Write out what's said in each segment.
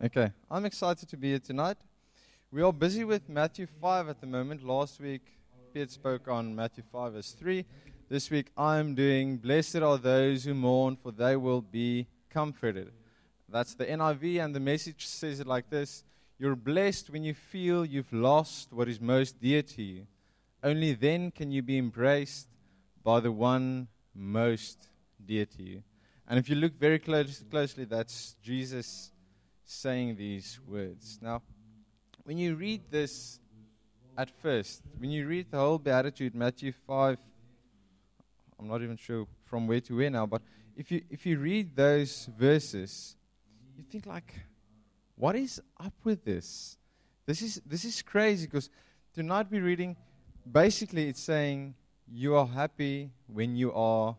Okay, I'm excited to be here tonight. We are busy with Matthew 5 at the moment. Last week, Piet spoke on Matthew 5, verse 3. This week, I'm doing Blessed are those who mourn, for they will be comforted. That's the NIV, and the message says it like this You're blessed when you feel you've lost what is most dear to you. Only then can you be embraced by the one most dear to you. And if you look very close, closely, that's Jesus saying these words. Now, when you read this at first, when you read the whole Beatitude, Matthew 5, I'm not even sure from where to where now, but if you, if you read those verses, you think like, what is up with this? This is, this is crazy because tonight we're reading, basically it's saying you are happy when you are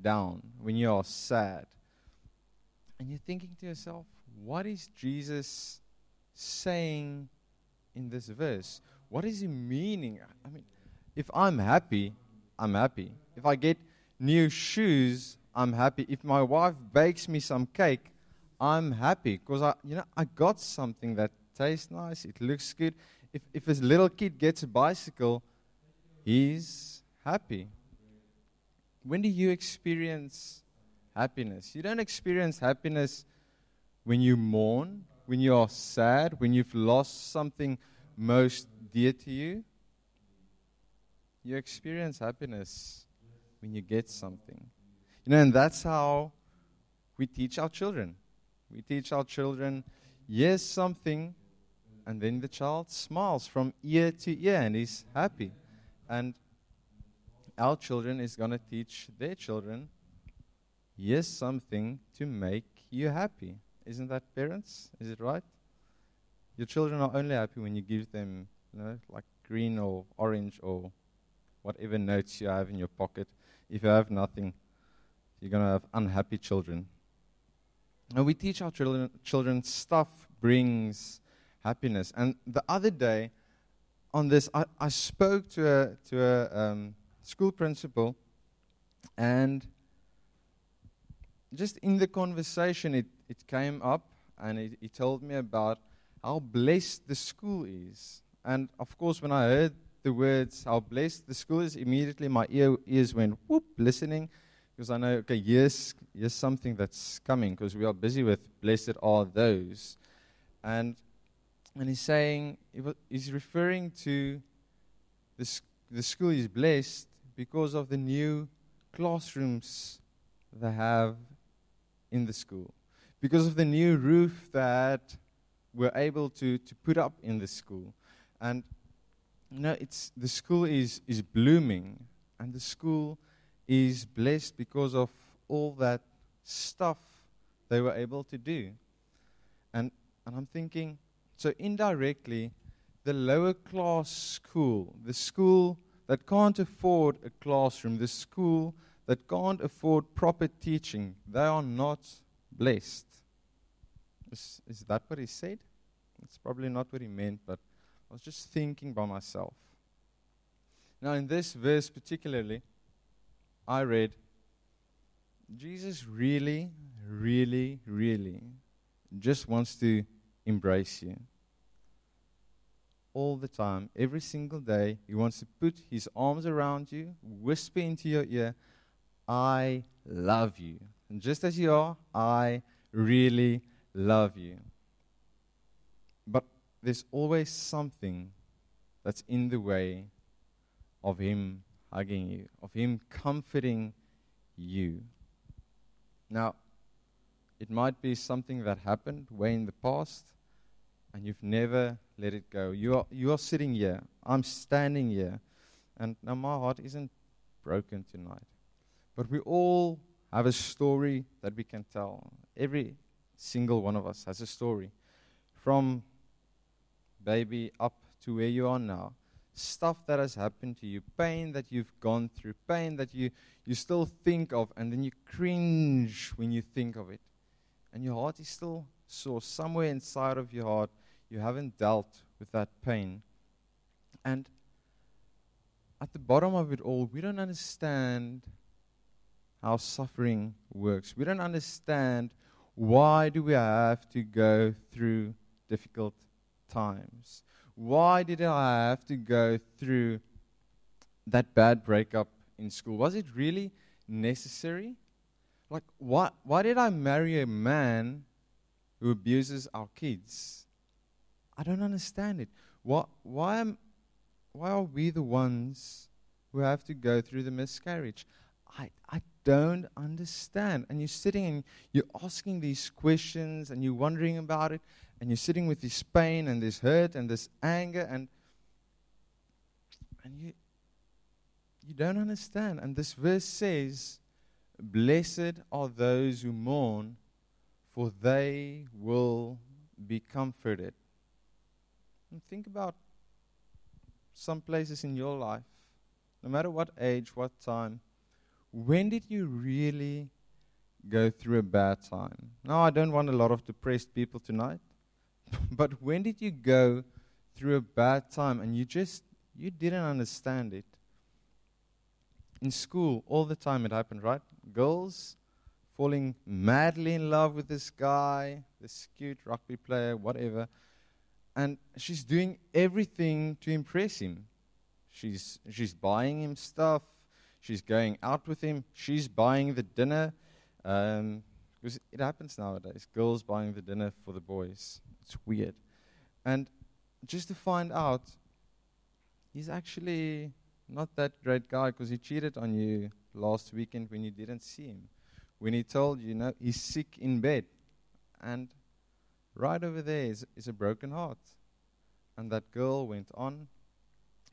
down, when you are sad. And you're thinking to yourself, what is Jesus saying in this verse? What is he meaning? I mean, if I'm happy, I'm happy. If I get new shoes, I'm happy. If my wife bakes me some cake, I'm happy because I, you know, I got something that tastes nice. It looks good. If if a little kid gets a bicycle, he's happy. When do you experience happiness? You don't experience happiness when you mourn, when you are sad, when you've lost something most dear to you, you experience happiness when you get something. You know, and that's how we teach our children. We teach our children, yes, something, and then the child smiles from ear to ear and is happy. And our children is going to teach their children, yes, something to make you happy. Isn't that parents? Is it right? Your children are only happy when you give them, you know, like green or orange or whatever notes you have in your pocket. If you have nothing, you're going to have unhappy children. And we teach our children, children stuff brings happiness. And the other day on this, I, I spoke to a, to a um, school principal, and just in the conversation, it, it came up and he, he told me about how blessed the school is. And of course, when I heard the words, how blessed the school is, immediately my ear, ears went whoop, listening, because I know, okay, here's, here's something that's coming, because we are busy with blessed are those. And, and he's saying, he's referring to the, the school is blessed because of the new classrooms they have in the school because of the new roof that we're able to, to put up in the school. And you know, it's, the school is, is blooming, and the school is blessed because of all that stuff they were able to do. And, and I'm thinking, so indirectly, the lower class school, the school that can't afford a classroom, the school that can't afford proper teaching, they are not blessed. Is, is that what he said? It's probably not what he meant, but I was just thinking by myself. Now, in this verse particularly, I read, Jesus really, really, really just wants to embrace you. All the time, every single day, he wants to put his arms around you, whisper into your ear, I love you. And just as you are, I really love you. But there's always something that's in the way of Him hugging you, of Him comforting you. Now, it might be something that happened way in the past, and you've never let it go. You are, you are sitting here, I'm standing here, and now my heart isn't broken tonight. But we all have a story that we can tell. Every single one of us has a story. From baby up to where you are now. Stuff that has happened to you, pain that you've gone through, pain that you, you still think of, and then you cringe when you think of it. And your heart is still sore. Somewhere inside of your heart, you haven't dealt with that pain. And at the bottom of it all, we don't understand how suffering works. We don't understand why do we have to go through difficult times? Why did I have to go through that bad breakup in school? Was it really necessary? Like, why, why did I marry a man who abuses our kids? I don't understand it. Why, why, am, why are we the ones who have to go through the miscarriage? I, I don't understand. And you're sitting and you're asking these questions and you're wondering about it and you're sitting with this pain and this hurt and this anger and and you you don't understand. And this verse says, Blessed are those who mourn, for they will be comforted. And think about some places in your life, no matter what age, what time, when did you really go through a bad time? Now, I don't want a lot of depressed people tonight, but when did you go through a bad time and you just you didn't understand it? In school, all the time it happened, right? Girls falling madly in love with this guy, this cute rugby player, whatever. And she's doing everything to impress him. She's, she's buying him stuff. She's going out with him. She's buying the dinner. Um, because it happens nowadays. Girls buying the dinner for the boys. It's weird. And just to find out, he's actually not that great guy because he cheated on you last weekend when you didn't see him. When he told you, you know, he's sick in bed. And right over there is, is a broken heart. And that girl went on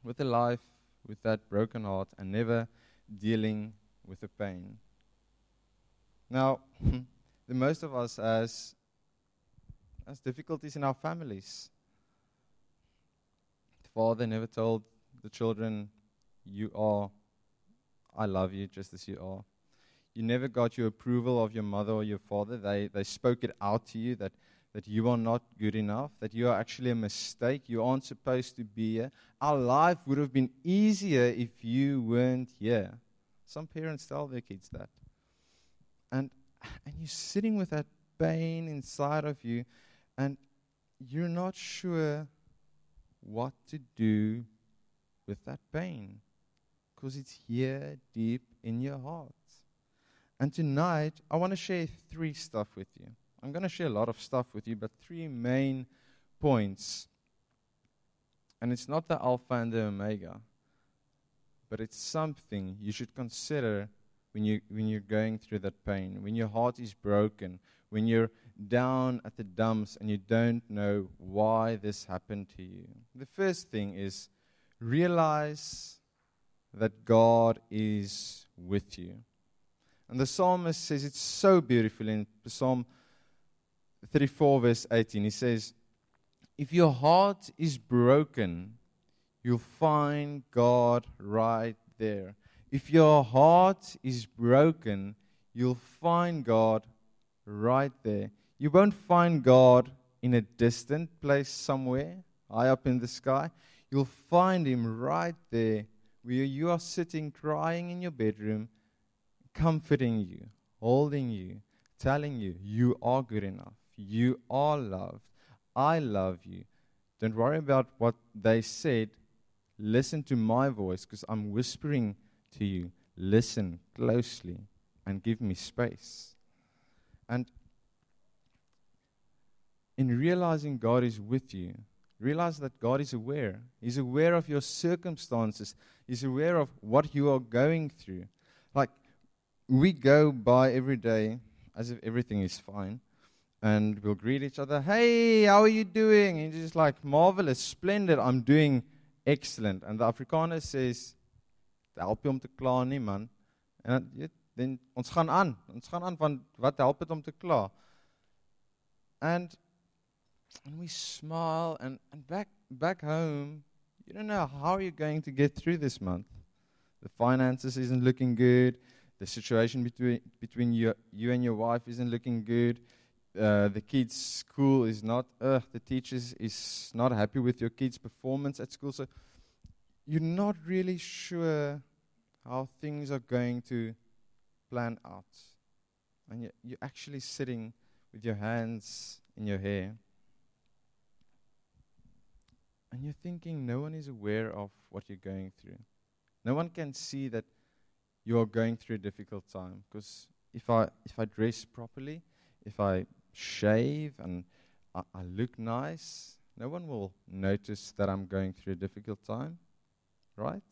with a life with that broken heart and never dealing with the pain. Now, the most of us has, has difficulties in our families. The father never told the children, You are, I love you just as you are. You never got your approval of your mother or your father. They, they spoke it out to you that, that you are not good enough, that you are actually a mistake. You aren't supposed to be here. Our life would have been easier if you weren't here. Some parents tell their kids that. And, and you're sitting with that pain inside of you, and you're not sure what to do with that pain because it's here deep in your heart. And tonight, I want to share three stuff with you. I'm going to share a lot of stuff with you, but three main points. And it's not the Alpha and the Omega but it's something you should consider when, you, when you're going through that pain, when your heart is broken, when you're down at the dumps and you don't know why this happened to you. The first thing is realize that God is with you. And the psalmist says it's so beautiful in Psalm 34, verse 18. He says, If your heart is broken, you'll find God right there. If your heart is broken, you'll find God right there. You won't find God in a distant place somewhere, high up in the sky. You'll find Him right there where you are sitting crying in your bedroom, comforting you, holding you, telling you, you are good enough. You are loved. I love you. Don't worry about what they said Listen to my voice because I'm whispering to you. Listen closely and give me space. And in realizing God is with you, realize that God is aware. He's aware of your circumstances, He's aware of what you are going through. Like, we go by every day as if everything is fine. And we'll greet each other. Hey, how are you doing? And just like, marvelous, splendid. I'm doing excellent. And the Afrikaner says, help jy om te kla nie man. En dan ons gaan aan. Ons gaan aan van wat help dit om te kla? And and we smile and and back back home, you don't know how you're going to get through this month. The finances isn't looking good. The situation between between you you and your wife isn't looking good. Uh, the kids' school is not, uh, the teachers is not happy with your kids' performance at school. So you're not really sure how things are going to plan out. And you're, you're actually sitting with your hands in your hair. And you're thinking no one is aware of what you're going through. No one can see that you're going through a difficult time. Because if I, if I dress properly, if I shave and I, I look nice, no one will notice that I'm going through a difficult time. Right?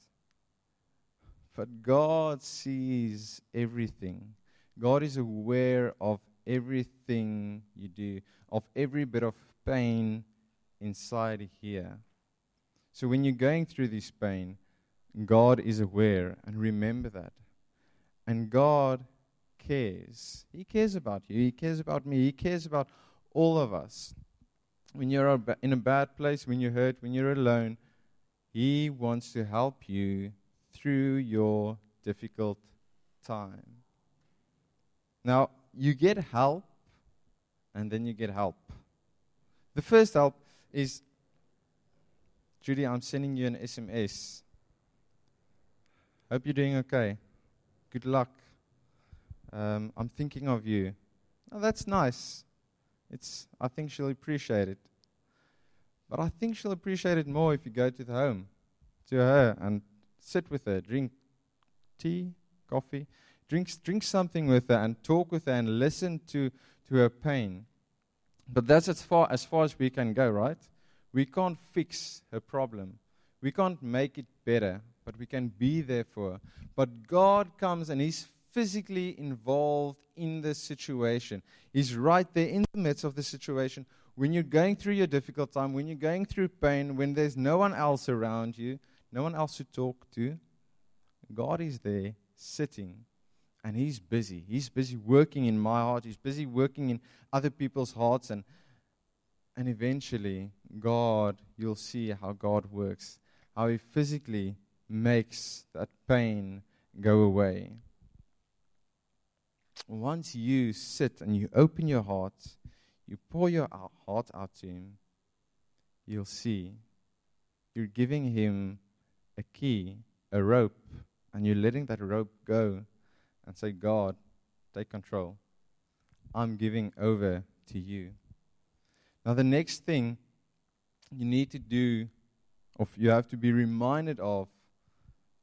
But God sees everything. God is aware of everything you do, of every bit of pain inside here. So when you're going through this pain, God is aware, and remember that. And God cares. He cares about you. He cares about me. He cares about all of us. When you're in a bad place, when you're hurt, when you're alone, He wants to help you through your difficult time. Now, you get help, and then you get help. The first help is Judy, I'm sending you an SMS. Hope you're doing okay. Good luck. Um, I'm thinking of you. Oh, that's nice. It's, I think she'll appreciate it. But I think she'll appreciate it more if you go to the home, to her, and sit with her, drink tea, coffee, drink, drink something with her, and talk with her, and listen to, to her pain. But that's as far, as far as we can go, right? We can't fix her problem. We can't make it better, but we can be there for her. But God comes and He's physically involved in the situation. He's right there in the midst of the situation. When you're going through your difficult time, when you're going through pain, when there's no one else around you, no one else to talk to, God is there sitting and He's busy. He's busy working in my heart, He's busy working in other people's hearts. And and eventually, God, you'll see how God works, how He physically makes that pain go away. Once you sit and you open your heart, you pour your heart out to Him, you'll see you're giving Him a key, a rope, and you're letting that rope go and say, God, take control. I'm giving over to you. Now, the next thing you need to do, or you have to be reminded of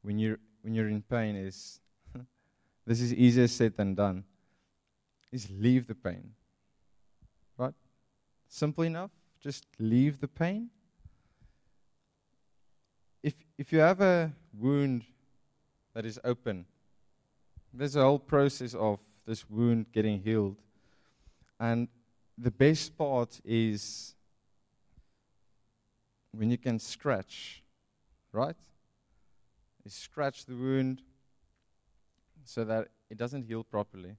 when you're, when you're in pain, is this is easier said than done, is leave the pain. Right? Simple enough. Just leave the pain. If, if you have a wound that is open, there's a whole process of this wound getting healed. And the best part is when you can scratch, right? You scratch the wound so that it doesn't heal properly.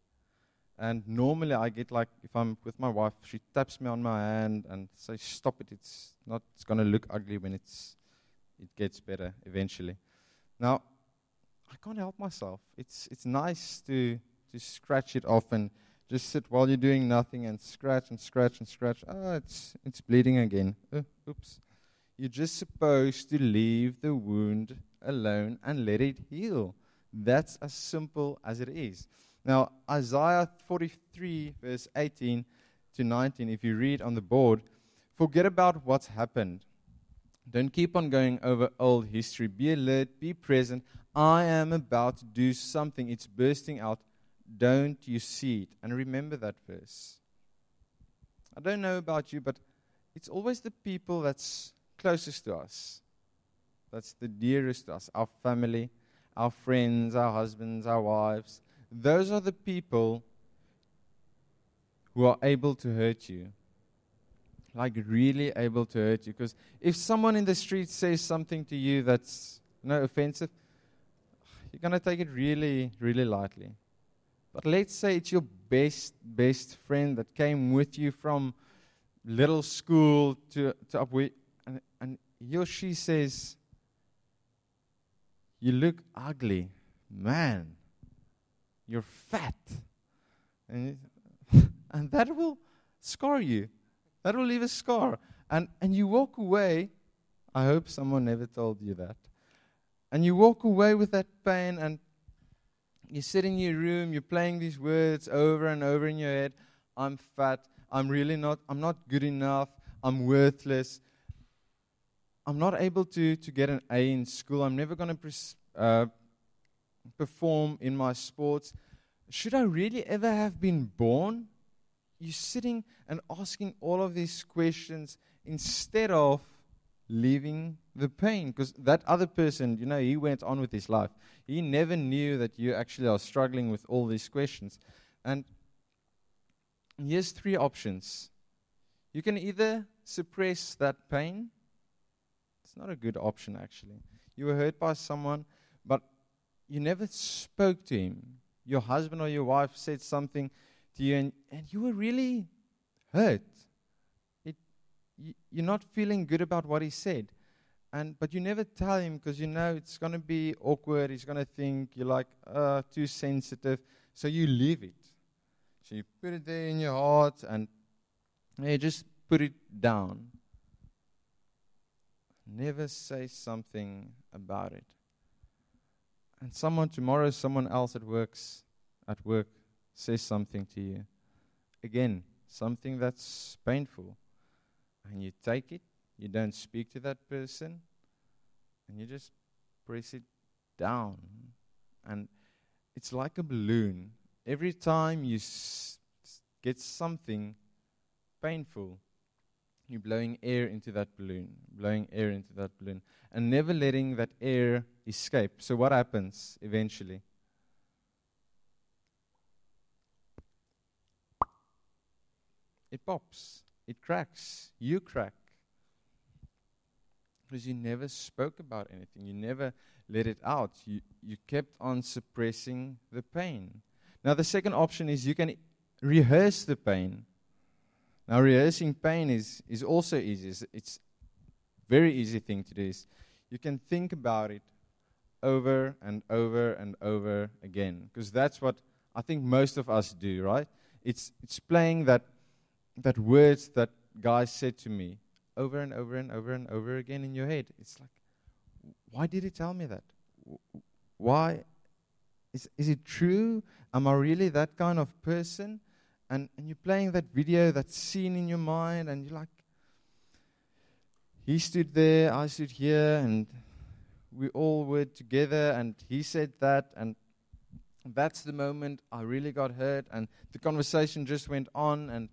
And normally I get like, if I'm with my wife, she taps me on my hand and says, stop it, it's not, it's going to look ugly when it's, it gets better eventually. Now, I can't help myself. It's, it's nice to, to scratch it off and just sit while you're doing nothing and scratch and scratch and scratch. Ah, it's, it's bleeding again. Uh, oops. You're just supposed to leave the wound alone and let it heal. That's as simple as it is. Now, Isaiah 43, verse 18 to 19, if you read on the board, forget about what's happened. Don't keep on going over old history. Be alert, be present. I am about to do something. It's bursting out don't you see it? And remember that verse. I don't know about you, but it's always the people that's closest to us, that's the dearest to us, our family, our friends, our husbands, our wives. Those are the people who are able to hurt you. Like, really able to hurt you. Because if someone in the street says something to you that's no offensive, you're going to take it really, really lightly. But let's say it's your best, best friend that came with you from little school to, to up where, and, and he or she says, You look ugly. Man, you're fat. And, and that will scar you. That will leave a scar. And, and you walk away. I hope someone never told you that. And you walk away with that pain and you sit in your room, you're playing these words over and over in your head I'm fat, I'm really not, I'm not good enough, I'm worthless, I'm not able to, to get an A in school, I'm never going to pres- uh, perform in my sports. Should I really ever have been born? You're sitting and asking all of these questions instead of leaving the pain. Because that other person, you know, he went on with his life. He never knew that you actually are struggling with all these questions. And here's three options. You can either suppress that pain. It's not a good option, actually. You were hurt by someone, but you never spoke to him. Your husband or your wife said something to you, and, and you were really hurt. It, you, you're not feeling good about what he said. And, but you never tell him because you know it's going to be awkward. He's going to think you're like uh, too sensitive. So you leave it. So you put it there in your heart and you just put it down. Never say something about it. And someone tomorrow, someone else at works at work says something to you. Again, something that's painful. And you take it, you don't speak to that person, and you just press it down. And it's like a balloon every time you s- get something painful, you're blowing air into that balloon, blowing air into that balloon, and never letting that air escape. So, what happens eventually? It pops, it cracks, you crack. Because you never spoke about anything, you never let it out, you, you kept on suppressing the pain. Now, the second option is you can rehearse the pain. Now, rehearsing pain is, is also easy. It's, it's very easy thing to do. Is you can think about it over and over and over again, because that's what I think most of us do, right? It's, it's playing that, that words that guy said to me over and over and over and over again in your head. It's like, why did he tell me that? Why? Is, is it true? Am I really that kind of person? And, and you're playing that video, that scene in your mind, and you're like, he stood there, I stood here, and we all were together, and he said that, and that's the moment I really got hurt, and the conversation just went on, and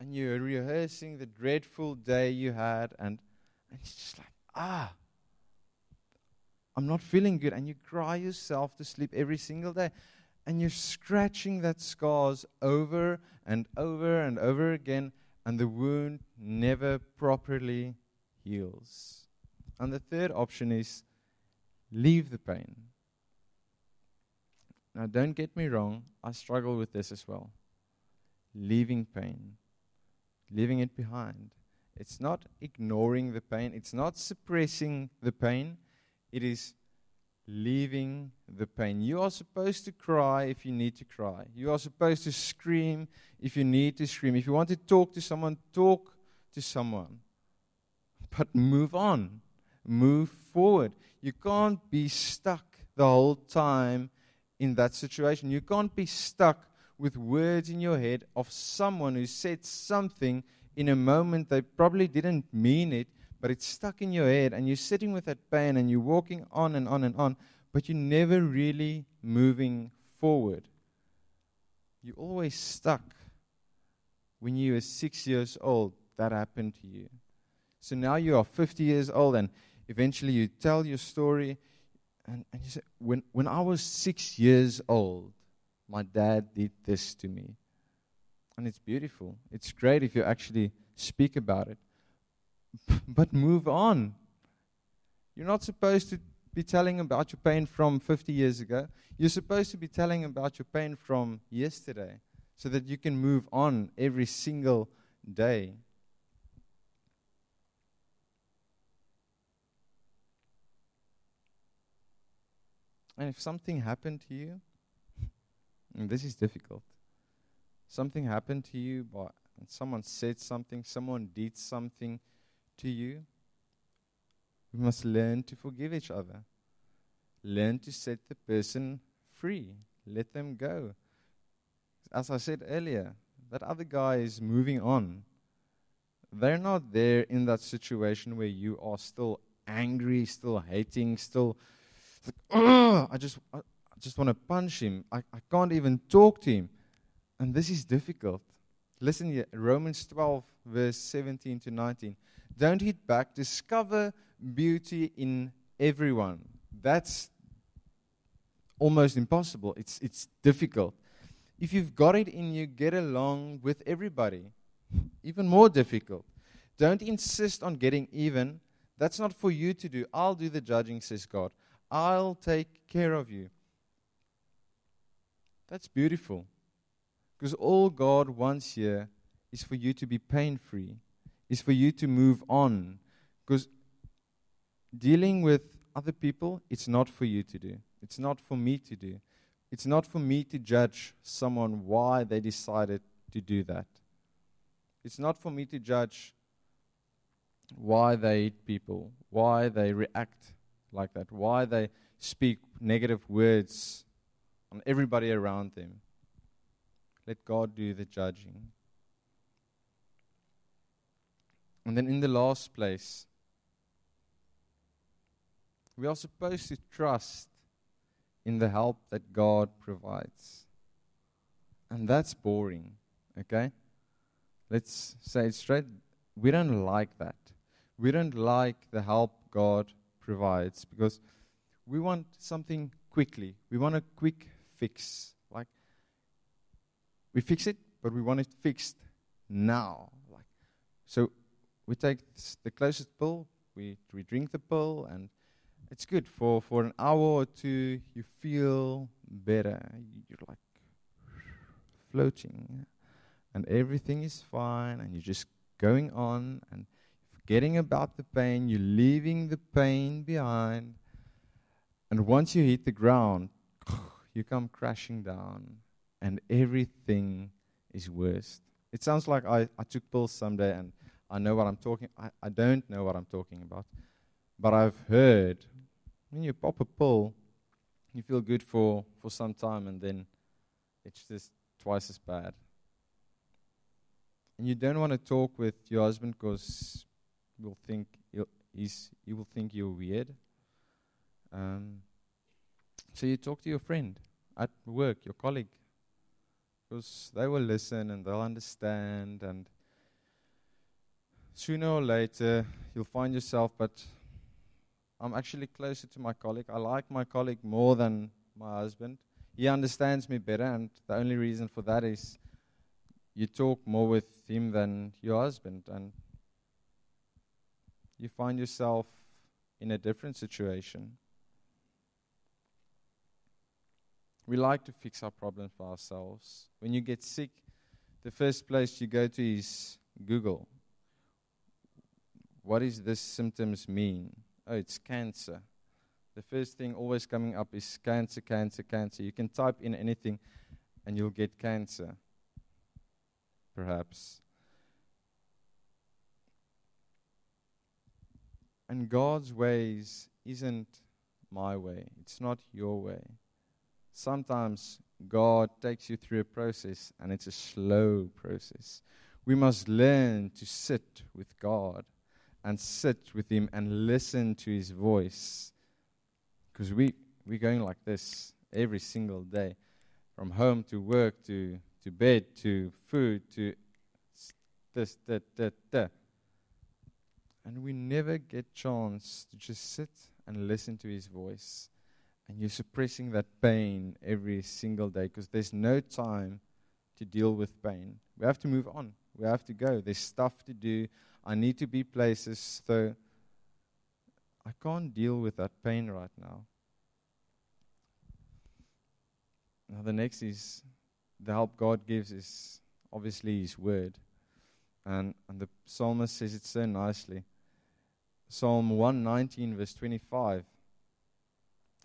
and you're rehearsing the dreadful day you had, and and it's just like, ah, I'm not feeling good, and you cry yourself to sleep every single day and you're scratching that scars over and over and over again, and the wound never properly heals. And the third option is leave the pain. Now, don't get me wrong, I struggle with this as well. Leaving pain, leaving it behind. It's not ignoring the pain, it's not suppressing the pain, it is leaving the pain. You are supposed to cry if you need to cry. You are supposed to scream if you need to scream. If you want to talk to someone, talk to someone. But move on, move forward. You can't be stuck the whole time in that situation. You can't be stuck with words in your head of someone who said something in a moment they probably didn't mean it, but it's stuck in your head and you're sitting with that pain and you're walking on and on and on, but you're never really moving forward. You're always stuck. When you were six years old, that happened to you. So now you are 50 years old, and eventually you tell your story, and, and you say, when, when I was six years old, my dad did this to me. And it's beautiful. It's great if you actually speak about it. but move on. You're not supposed to be telling about your pain from 50 years ago. You're supposed to be telling about your pain from yesterday so that you can move on every single day. And if something happened to you, and this is difficult, something happened to you, but someone said something, someone did something to you. We must learn to forgive each other. Learn to set the person free. Let them go. As I said earlier, that other guy is moving on. They're not there in that situation where you are still angry, still hating, still like, I just, I, I just want to punch him. I, I can't even talk to him. And this is difficult. Listen here, Romans 12, verse 17 to 19. Don't hit back. Discover beauty in everyone. That's almost impossible. It's, it's difficult. If you've got it in you, get along with everybody. Even more difficult. Don't insist on getting even. That's not for you to do. I'll do the judging, says God. I'll take care of you. That's beautiful. Because all God wants here is for you to be pain free, is for you to move on. Because dealing with other people, it's not for you to do. It's not for me to do. It's not for me to judge someone why they decided to do that. It's not for me to judge why they eat people, why they react like that, why they speak negative words on everybody around them. Let God do the judging. And then in the last place, we are supposed to trust in the help that God provides. And that's boring, okay? Let's say it straight. We don't like that. We don't like the help God provides because we want something quickly. We want a quick fix. Like, we fix it, but we want it fixed now. Like, so we take the closest pill, we, we drink the pill, and it's good for, for an hour or two. You feel better. You're like floating, and everything is fine, and you're just going on and forgetting about the pain. You're leaving the pain behind, and once you hit the ground, you come crashing down, and everything is worse. It sounds like I, I took pills someday and I know what I'm talking I, I don't know what I'm talking about. But I've heard when you pop a pill, you feel good for, for some time and then it's just twice as bad. And you don't want to talk with your husband because you'll think he's, he will think you're weird. Um, so you talk to your friend at work, your colleague, because they will listen and they'll understand. And sooner or later, you'll find yourself, but I'm actually closer to my colleague. I like my colleague more than my husband. He understands me better, and the only reason for that is you talk more with him than your husband, and you find yourself in a different situation. We like to fix our problems by ourselves. When you get sick, the first place you go to is Google. What does this symptoms mean? Oh, it's cancer. The first thing always coming up is cancer, cancer, cancer. You can type in anything and you'll get cancer. Perhaps. And God's ways isn't my way, it's not your way. Sometimes God takes you through a process and it's a slow process. We must learn to sit with God and sit with Him and listen to His voice. Because we, we're going like this every single day from home to work to, to bed to food to this, that, that, that. And we never get chance to just sit and listen to his voice. And you're suppressing that pain every single day because there's no time to deal with pain. We have to move on. We have to go. There's stuff to do. I need to be places. So I can't deal with that pain right now. Now, the next is the help God gives is obviously His Word. And, and the psalmist says it so nicely. Psalm 119, verse 25.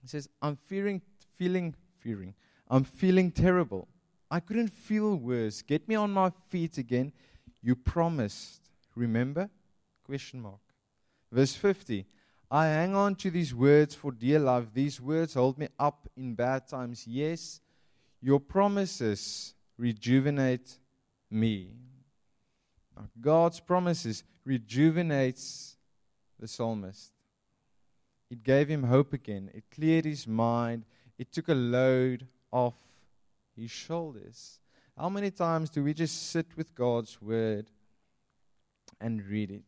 He says, I'm fearing, feeling, fearing. I'm feeling terrible. I couldn't feel worse. Get me on my feet again. You promised. Remember? Question mark. Verse 50. I hang on to these words for dear life. These words hold me up in bad times. Yes, your promises rejuvenate me. Now, God's promises rejuvenates the psalmist. It gave him hope again. It cleared his mind. It took a load off his shoulders. How many times do we just sit with God's word and read it?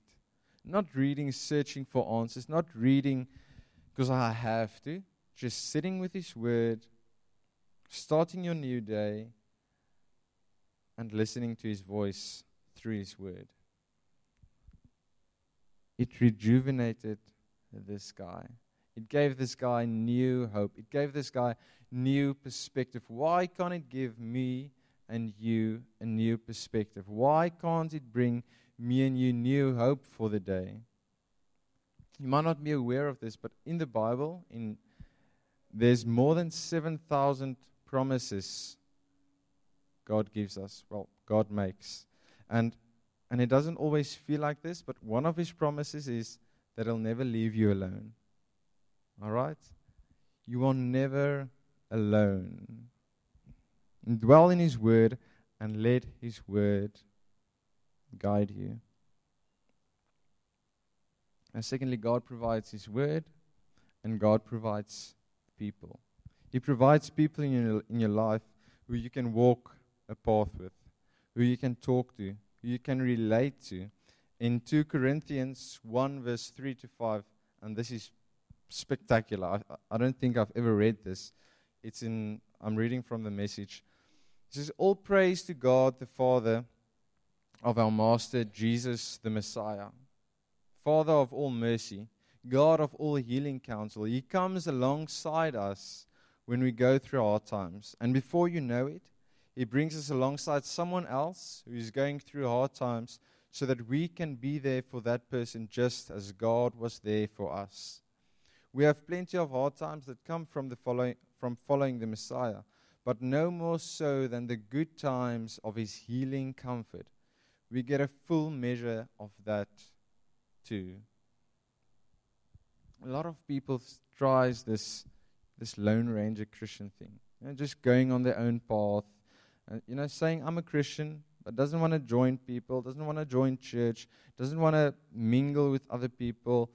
Not reading, searching for answers, not reading because I have to, just sitting with His word, starting your new day, and listening to His voice through His word. It rejuvenated this guy. It gave this guy new hope. It gave this guy new perspective. Why can't it give me and you a new perspective? Why can't it bring me and you new hope for the day? You might not be aware of this, but in the Bible, in there's more than 7,000 promises God gives us. Well, God makes. And and it doesn't always feel like this, but one of his promises is that he'll never leave you alone. All right? You are never alone. Dwell in His Word and let His Word guide you. And secondly, God provides His Word and God provides people. He provides people in your, in your life who you can walk a path with, who you can talk to, who you can relate to. In 2 Corinthians 1, verse 3 to 5, and this is spectacular. I, I don't think I've ever read this. It's in, I'm reading from the message. It says, All praise to God the Father of our Master Jesus the Messiah, Father of all mercy, God of all healing counsel. He comes alongside us when we go through hard times. And before you know it, He brings us alongside someone else who is going through hard times so that we can be there for that person just as God was there for us. We have plenty of hard times that come from, the following, from following the Messiah, but no more so than the good times of his healing comfort. We get a full measure of that too. A lot of people tries this this lone ranger Christian thing, you know, just going on their own path, uh, you know, saying I'm a Christian, but doesn't want to join people, doesn't want to join church, doesn't want to mingle with other people,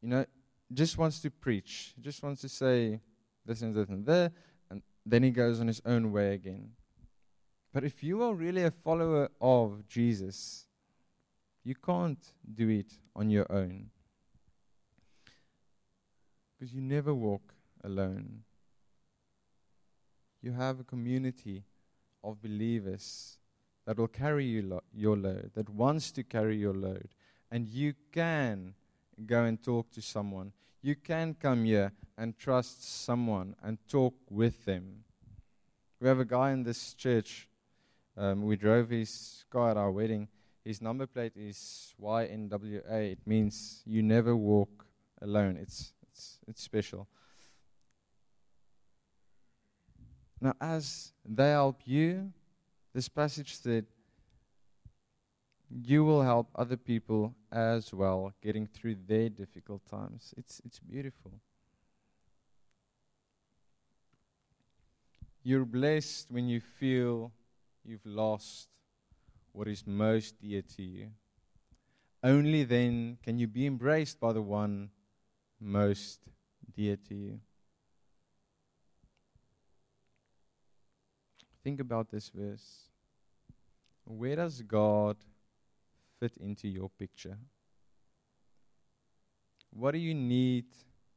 you know, just wants to preach, just wants to say this and that and there, and then he goes on his own way again. But if you are really a follower of Jesus, you can't do it on your own. Because you never walk alone. You have a community of believers that will carry you lo- your load, that wants to carry your load. And you can go and talk to someone. You can come here and trust someone and talk with them. We have a guy in this church. Um, we drove his car at our wedding. His number plate is YNWA. It means you never walk alone. It's, it's, it's special. Now, as they help you, this passage said, you will help other people as well getting through their difficult times. It's, it's beautiful. You're blessed when you feel you've lost what is most dear to you. Only then can you be embraced by the one most dear to you. Think about this verse. Where does God fit into your picture? What do you need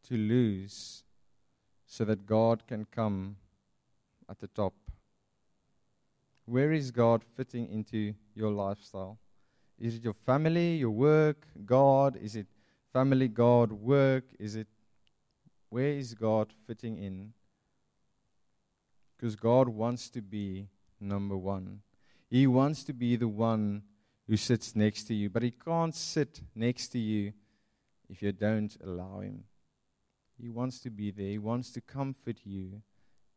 to lose so that God can come at the top? Where is God fitting into your lifestyle? Is it your family, your work, God? Is it family, God, work? Is it where is God fitting in? Because God wants to be number one. He wants to be the one who sits next to you, but he can't sit next to you if you don't allow him. He wants to be there, he wants to comfort you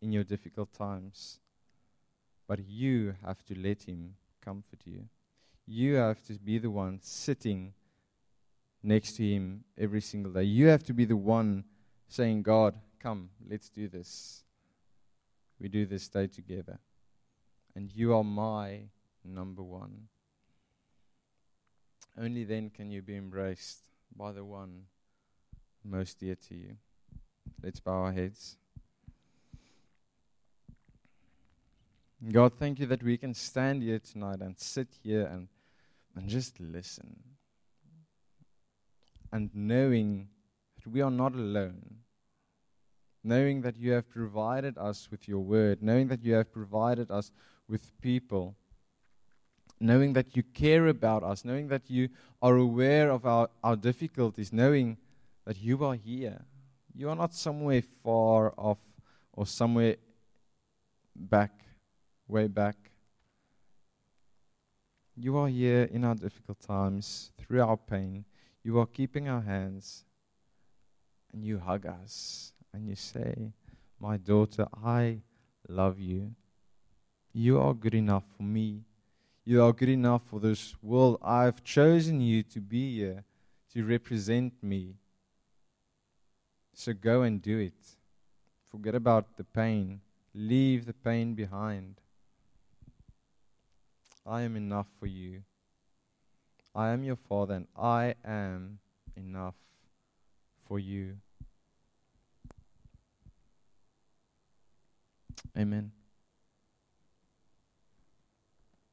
in your difficult times. But you have to let him comfort you. You have to be the one sitting next to him every single day. You have to be the one saying, God, come, let's do this. We do this day together. And you are my number one. Only then can you be embraced by the one most dear to you. Let's bow our heads. God, thank you that we can stand here tonight and sit here and, and just listen. And knowing that we are not alone, knowing that you have provided us with your word, knowing that you have provided us with people, knowing that you care about us, knowing that you are aware of our, our difficulties, knowing that you are here. You are not somewhere far off or somewhere back way back. You are here in our difficult times, through our pain. You are keeping our hands, and you hug us, and you say, My daughter, I love you. You are good enough for me. You are good enough for this world. I've chosen you to be here, to represent me. So go and do it. Forget about the pain. Leave the pain behind. I am enough for you. I am your father, and I am enough for you. Amen.